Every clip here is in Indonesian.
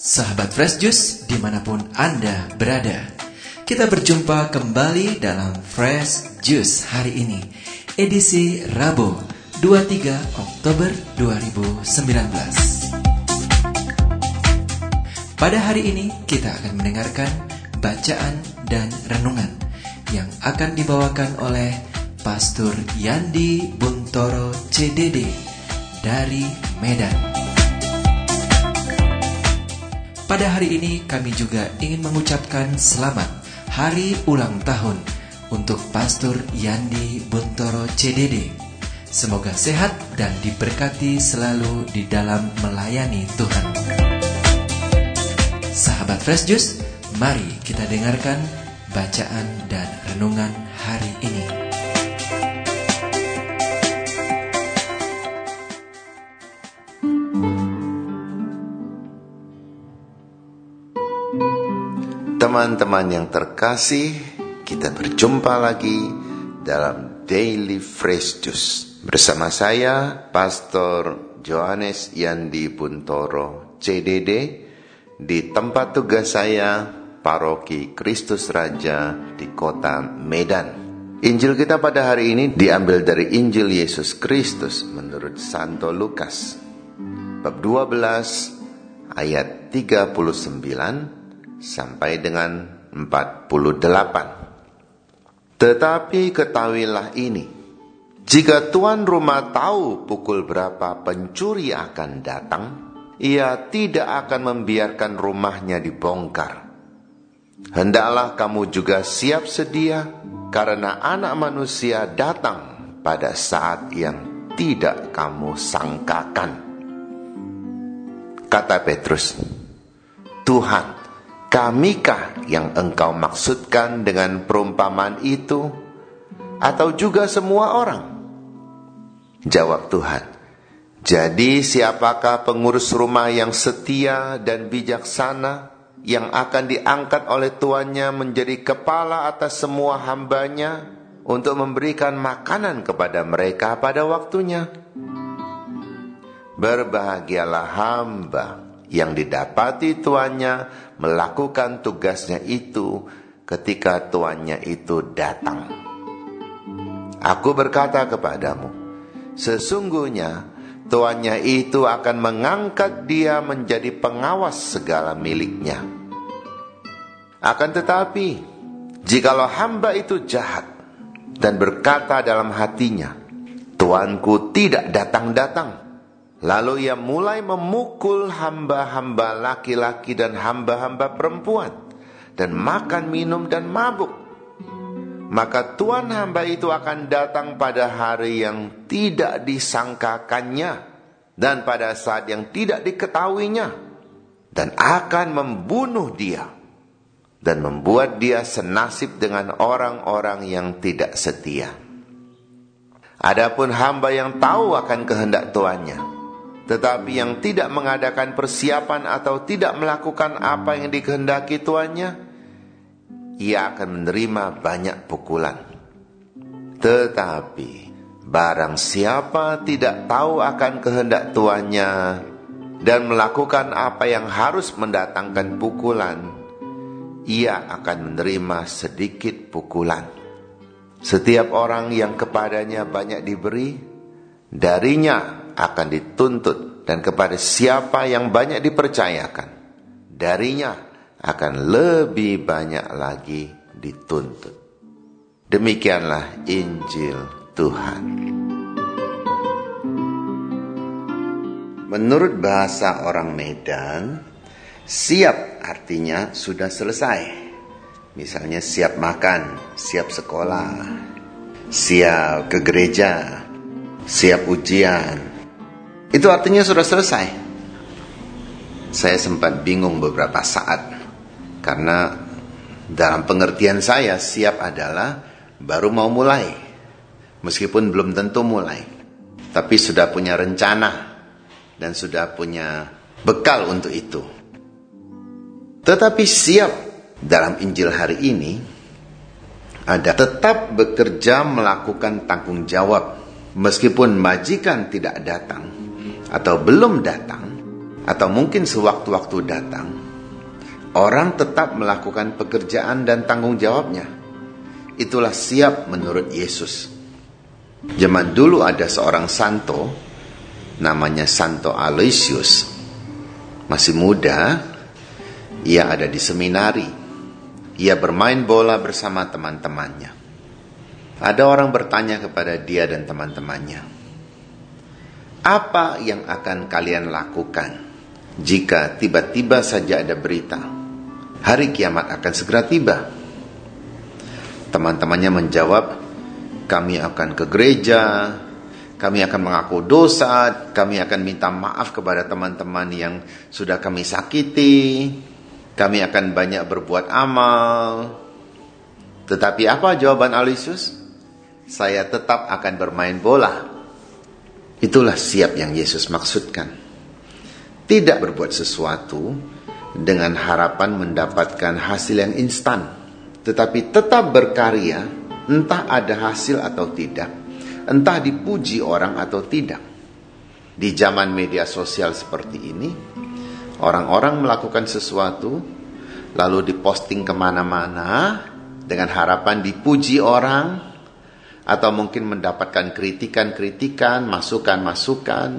Sahabat Fresh Juice di mana pun Anda berada Kita berjumpa kembali dalam Fresh Juice hari ini Edisi Rabu 23 Oktober 2019 Pada hari ini kita akan mendengarkan bacaan dan renungan Yang akan dibawakan oleh Pastor Yandi Buntoro CDD dari Medan pada hari ini kami juga ingin mengucapkan selamat hari ulang tahun untuk Pastor Yandi Buntoro CDD. Semoga sehat dan diberkati selalu di dalam melayani Tuhan. Sahabat Fresh Juice, mari kita dengarkan bacaan dan renungan hari ini. Teman-teman yang terkasih, kita berjumpa lagi dalam Daily Fresh Juice. Bersama saya, Pastor Johannes Yandi Buntoro, CDD, di tempat tugas saya, Paroki Kristus Raja di kota Medan. Injil kita pada hari ini diambil dari Injil Yesus Kristus menurut Santo Lukas. Bab 12 ayat 39 sampai dengan 48. Tetapi ketahuilah ini, jika tuan rumah tahu pukul berapa pencuri akan datang, ia tidak akan membiarkan rumahnya dibongkar. Hendaklah kamu juga siap sedia, karena anak manusia datang pada saat yang tidak kamu sangkakan. Kata Petrus, Tuhan, Kamikah yang engkau maksudkan dengan perumpamaan itu? Atau juga semua orang? Jawab Tuhan, jadi siapakah pengurus rumah yang setia dan bijaksana yang akan diangkat oleh tuannya menjadi kepala atas semua hambanya untuk memberikan makanan kepada mereka pada waktunya? Berbahagialah hamba yang didapati tuannya melakukan tugasnya itu ketika tuannya itu datang. Aku berkata kepadamu, sesungguhnya tuannya itu akan mengangkat dia menjadi pengawas segala miliknya. Akan tetapi, jikalau hamba itu jahat dan berkata dalam hatinya, Tuanku tidak datang-datang, Lalu ia mulai memukul hamba-hamba laki-laki dan hamba-hamba perempuan dan makan minum dan mabuk. Maka tuan hamba itu akan datang pada hari yang tidak disangkakannya dan pada saat yang tidak diketahuinya dan akan membunuh dia dan membuat dia senasib dengan orang-orang yang tidak setia. Adapun hamba yang tahu akan kehendak tuannya, tetapi yang tidak mengadakan persiapan atau tidak melakukan apa yang dikehendaki tuannya, ia akan menerima banyak pukulan. Tetapi barang siapa tidak tahu akan kehendak tuannya dan melakukan apa yang harus mendatangkan pukulan, ia akan menerima sedikit pukulan. Setiap orang yang kepadanya banyak diberi, darinya akan dituntut dan kepada siapa yang banyak dipercayakan darinya akan lebih banyak lagi dituntut. Demikianlah Injil Tuhan. Menurut bahasa orang Medan, siap artinya sudah selesai. Misalnya siap makan, siap sekolah, siap ke gereja, siap ujian, itu artinya sudah selesai. Saya sempat bingung beberapa saat karena dalam pengertian saya siap adalah baru mau mulai. Meskipun belum tentu mulai. Tapi sudah punya rencana dan sudah punya bekal untuk itu. Tetapi siap dalam Injil hari ini ada tetap bekerja melakukan tanggung jawab Meskipun majikan tidak datang atau belum datang atau mungkin sewaktu-waktu datang, orang tetap melakukan pekerjaan dan tanggung jawabnya. Itulah siap menurut Yesus. Zaman dulu ada seorang santo namanya Santo Aloysius. Masih muda, ia ada di seminari. Ia bermain bola bersama teman-temannya. Ada orang bertanya kepada dia dan teman-temannya, "Apa yang akan kalian lakukan jika tiba-tiba saja ada berita hari kiamat akan segera tiba?" Teman-temannya menjawab, "Kami akan ke gereja, kami akan mengaku dosa, kami akan minta maaf kepada teman-teman yang sudah kami sakiti, kami akan banyak berbuat amal." Tetapi apa jawaban Alisius? saya tetap akan bermain bola. Itulah siap yang Yesus maksudkan. Tidak berbuat sesuatu dengan harapan mendapatkan hasil yang instan, tetapi tetap berkarya, entah ada hasil atau tidak, entah dipuji orang atau tidak. Di zaman media sosial seperti ini, orang-orang melakukan sesuatu, lalu diposting ke mana-mana dengan harapan dipuji orang, atau mungkin mendapatkan kritikan-kritikan, masukan-masukan,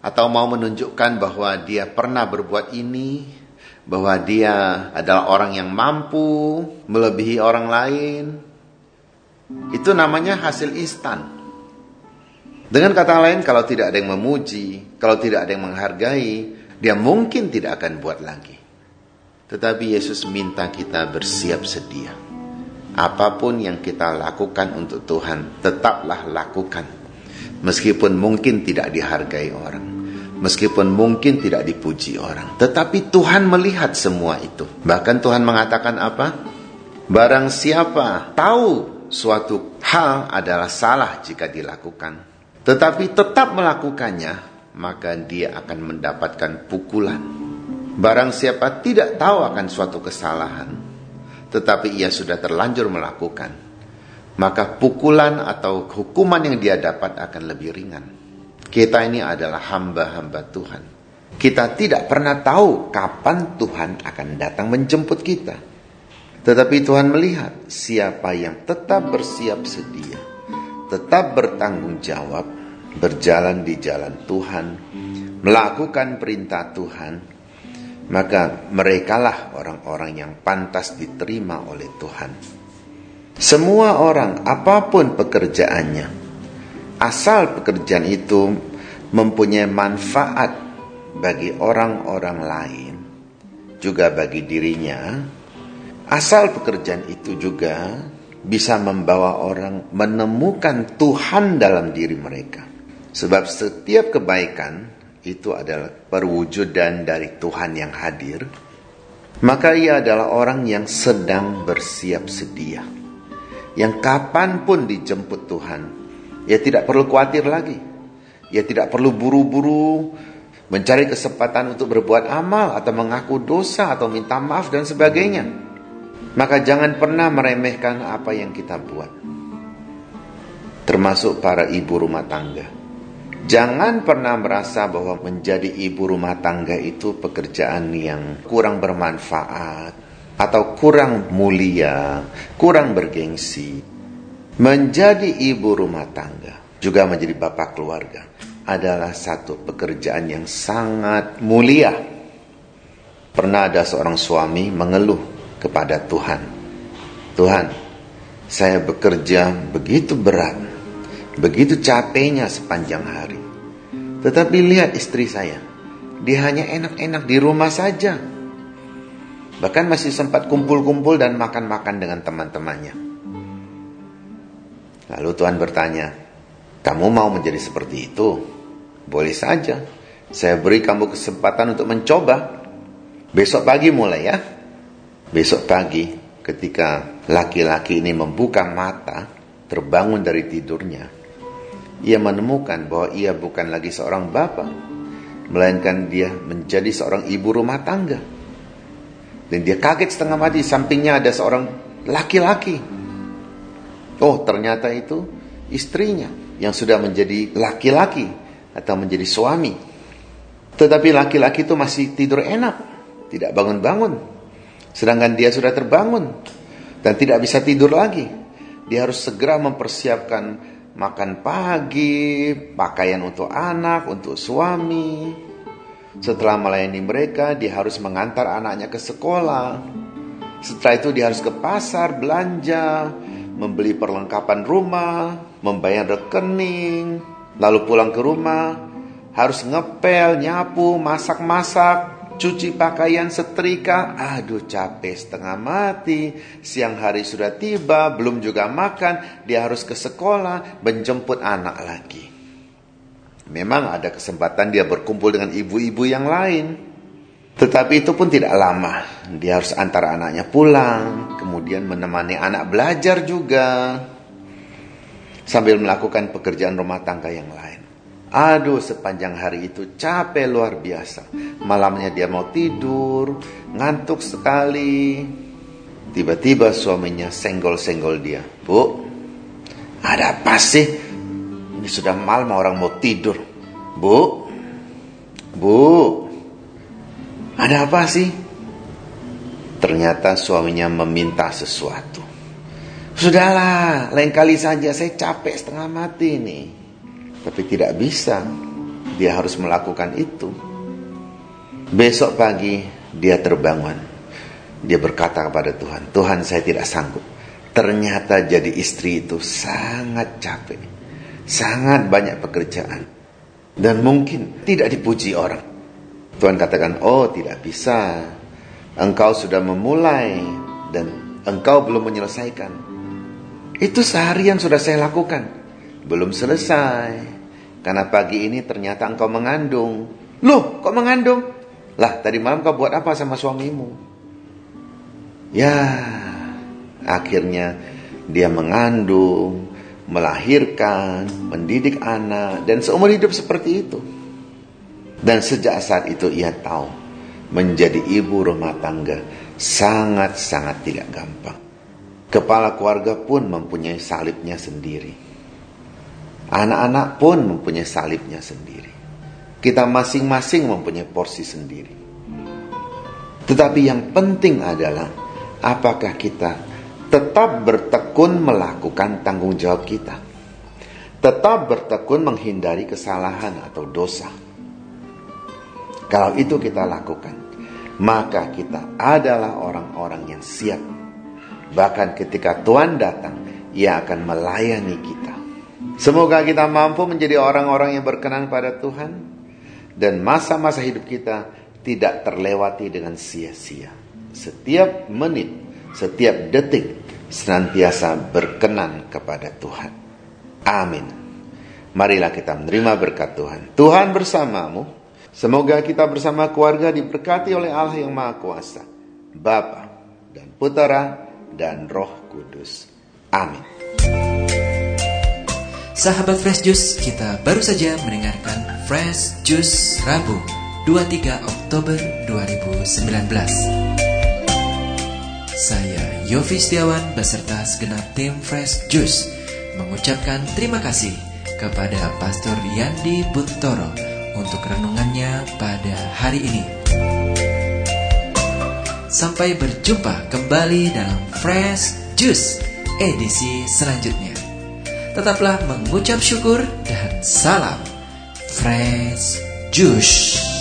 atau mau menunjukkan bahwa dia pernah berbuat ini, bahwa dia adalah orang yang mampu melebihi orang lain. Itu namanya hasil instan. Dengan kata lain, kalau tidak ada yang memuji, kalau tidak ada yang menghargai, dia mungkin tidak akan buat lagi. Tetapi Yesus minta kita bersiap sedia Apa pun yang kita lakukan untuk Tuhan, tetaplah lakukan. Meskipun mungkin tidak dihargai orang, meskipun mungkin tidak dipuji orang, tetapi Tuhan melihat semua itu. Bahkan Tuhan mengatakan apa? Barang siapa tahu suatu hal adalah salah jika dilakukan, tetapi tetap melakukannya, maka dia akan mendapatkan pukulan. Barang siapa tidak tahu akan suatu kesalahan, tetapi ia sudah terlanjur melakukan, maka pukulan atau hukuman yang dia dapat akan lebih ringan. Kita ini adalah hamba-hamba Tuhan. Kita tidak pernah tahu kapan Tuhan akan datang menjemput kita. Tetapi Tuhan melihat siapa yang tetap bersiap sedia, tetap bertanggung jawab, berjalan di jalan Tuhan, melakukan perintah Tuhan, maka merekalah orang-orang yang pantas diterima oleh Tuhan. Semua orang, apa pun pekerjaannya, asal pekerjaan itu mempunyai manfaat bagi orang-orang lain, juga bagi dirinya, asal pekerjaan itu juga bisa membawa orang menemukan Tuhan dalam diri mereka. Sebab setiap kebaikan itu adalah perwujudan dari Tuhan yang hadir, maka ia adalah orang yang sedang bersiap sedia. Yang kapan pun dijemput Tuhan, ia tidak perlu khawatir lagi. Ia tidak perlu buru-buru mencari kesempatan untuk berbuat amal atau mengaku dosa atau minta maaf dan sebagainya. Maka jangan pernah meremehkan apa yang kita buat. Termasuk para ibu rumah tangga Jangan pernah merasa bahwa menjadi ibu rumah tangga itu pekerjaan yang kurang bermanfaat atau kurang mulia, kurang bergengsi. Menjadi ibu rumah tangga, juga menjadi bapak keluarga, adalah satu pekerjaan yang sangat mulia. Pernah ada seorang suami mengeluh kepada Tuhan. Tuhan, saya bekerja begitu berat, begitu capeknya sepanjang hari. Tetapi lihat istri saya, dia hanya enak-enak di rumah saja. Bahkan masih sempat kumpul-kumpul dan makan-makan dengan teman-temannya. Lalu Tuhan bertanya, kamu mau menjadi seperti itu? Boleh saja. Saya beri kamu kesempatan untuk mencoba. Besok pagi mulai ya. Besok pagi ketika laki-laki ini membuka mata, terbangun dari tidurnya, ia menemukan bahwa ia bukan lagi seorang bapak, melainkan dia menjadi seorang ibu rumah tangga. Dan dia kaget setengah mati, sampingnya ada seorang laki-laki. Oh, ternyata itu istrinya. yang sudah menjadi laki-laki atau menjadi suami. Tetapi laki-laki itu masih tidur enak, tidak bangun-bangun. Sedangkan dia sudah terbangun dan tidak bisa tidur lagi. Dia harus segera mempersiapkan makan pagi, pakaian untuk anak, untuk suami. Setelah melayani mereka, dia harus mengantar anaknya ke sekolah. Setelah itu dia harus ke pasar belanja, membeli perlengkapan rumah, membayar rekening, lalu pulang ke rumah, harus ngepel, nyapu, masak-masak, cuci pakaian setrika, aduh capek setengah mati, siang hari sudah tiba, belum juga makan, dia harus ke sekolah, menjemput anak lagi. Memang ada kesempatan dia berkumpul dengan ibu-ibu yang lain. Tetapi itu pun tidak lama. Dia harus antar anaknya pulang, kemudian menemani anak belajar juga. Sambil melakukan pekerjaan rumah tangga yang lain. Aduh sepanjang hari itu capek luar biasa. Malamnya dia mau tidur, ngantuk sekali. Tiba-tiba suaminya senggol-senggol dia. Bu, ada apa sih? Ini sudah malam orang mau tidur. Bu, bu, ada apa sih? Ternyata suaminya meminta sesuatu. Sudahlah, lain kali saja saya capek setengah mati nih. Tapi tidak bisa. Dia harus melakukan itu. Besok pagi dia terbangun. Dia berkata kepada Tuhan, Tuhan saya tidak sanggup. Ternyata jadi istri itu sangat capek. Sangat banyak pekerjaan. Dan mungkin tidak dipuji orang. Tuhan katakan, oh tidak bisa. Engkau sudah memulai dan engkau belum menyelesaikan. Itu seharian sudah saya lakukan. Belum selesai. Karena pagi ini ternyata engkau mengandung. Loh, kok mengandung? Lah, tadi malam kau buat apa sama suamimu? Ya, akhirnya dia mengandung, melahirkan, mendidik anak, dan seumur hidup seperti itu. Dan sejak saat itu ia tahu, menjadi ibu rumah tangga sangat-sangat tidak gampang. Kepala keluarga pun mempunyai salibnya sendiri. Anak-anak pun mempunyai salibnya sendiri. Kita masing-masing mempunyai porsi sendiri. Tetapi yang penting adalah apakah kita tetap bertekun melakukan tanggung jawab kita. Tetap bertekun menghindari kesalahan atau dosa. Kalau itu kita lakukan, maka kita adalah orang-orang yang siap. Bahkan ketika Tuhan datang, ia akan melayani kita. Semoga kita mampu menjadi orang-orang yang berkenan pada Tuhan dan masa-masa hidup kita tidak terlewati dengan sia-sia. Setiap menit, setiap detik senantiasa berkenan kepada Tuhan. Amin. Marilah kita menerima berkat Tuhan. Tuhan bersamamu. Semoga kita bersama keluarga diberkati oleh Allah yang Maha Kuasa. Bapa dan Putera dan Roh Kudus. Amin. Sahabat Fresh Juice, kita baru saja mendengarkan Fresh Juice Rabu 23 Oktober 2019. Saya Yofi Setiawan beserta segenap tim Fresh Juice mengucapkan terima kasih kepada Pastor Yandi Buntoro untuk renungannya pada hari ini. Sampai berjumpa kembali dalam Fresh Juice edisi selanjutnya. Tetaplah mengucap syukur dan salam fresh juice.